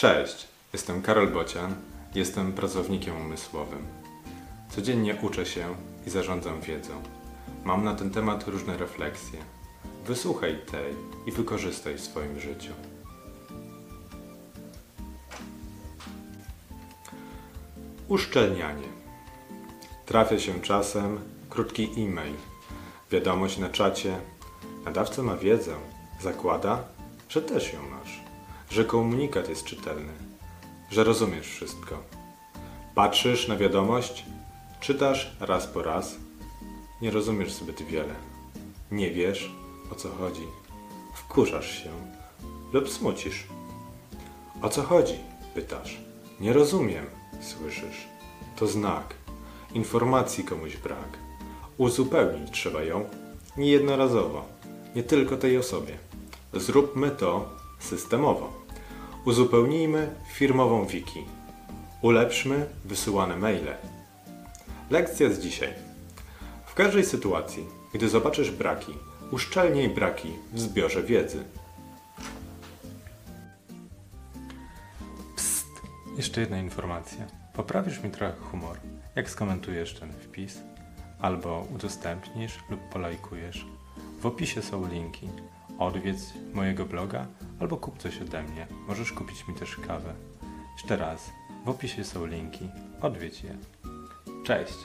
Cześć, jestem Karol Bocian, jestem pracownikiem umysłowym. Codziennie uczę się i zarządzam wiedzą. Mam na ten temat różne refleksje. Wysłuchaj tej i wykorzystaj w swoim życiu. Uszczelnianie. Trafia się czasem krótki e-mail, wiadomość na czacie. Nadawca ma wiedzę, zakłada, że też ją masz, że komunikat jest czytelny, że rozumiesz wszystko. Patrzysz na wiadomość, czytasz raz po raz, nie rozumiesz zbyt wiele, nie wiesz o co chodzi, wkurzasz się lub smucisz. O co chodzi? Pytasz. Nie rozumiem, słyszysz. To znak. Informacji komuś brak. Uzupełnić trzeba ją niejednorazowo, nie tylko tej osobie. Zróbmy to systemowo. Uzupełnijmy firmową wiki. Ulepszmy wysyłane maile. Lekcja z dzisiaj. W każdej sytuacji, gdy zobaczysz braki, uszczelnij braki w zbiorze wiedzy. Psst, jeszcze jedna informacja. Poprawisz mi trochę humor, jak skomentujesz ten wpis, albo udostępnisz lub polajkujesz. W opisie są linki. Odwiedz mojego bloga albo kup coś ode mnie. Możesz kupić mi też kawę. Jeszcze raz, w opisie są linki. Odwiedź je. Cześć!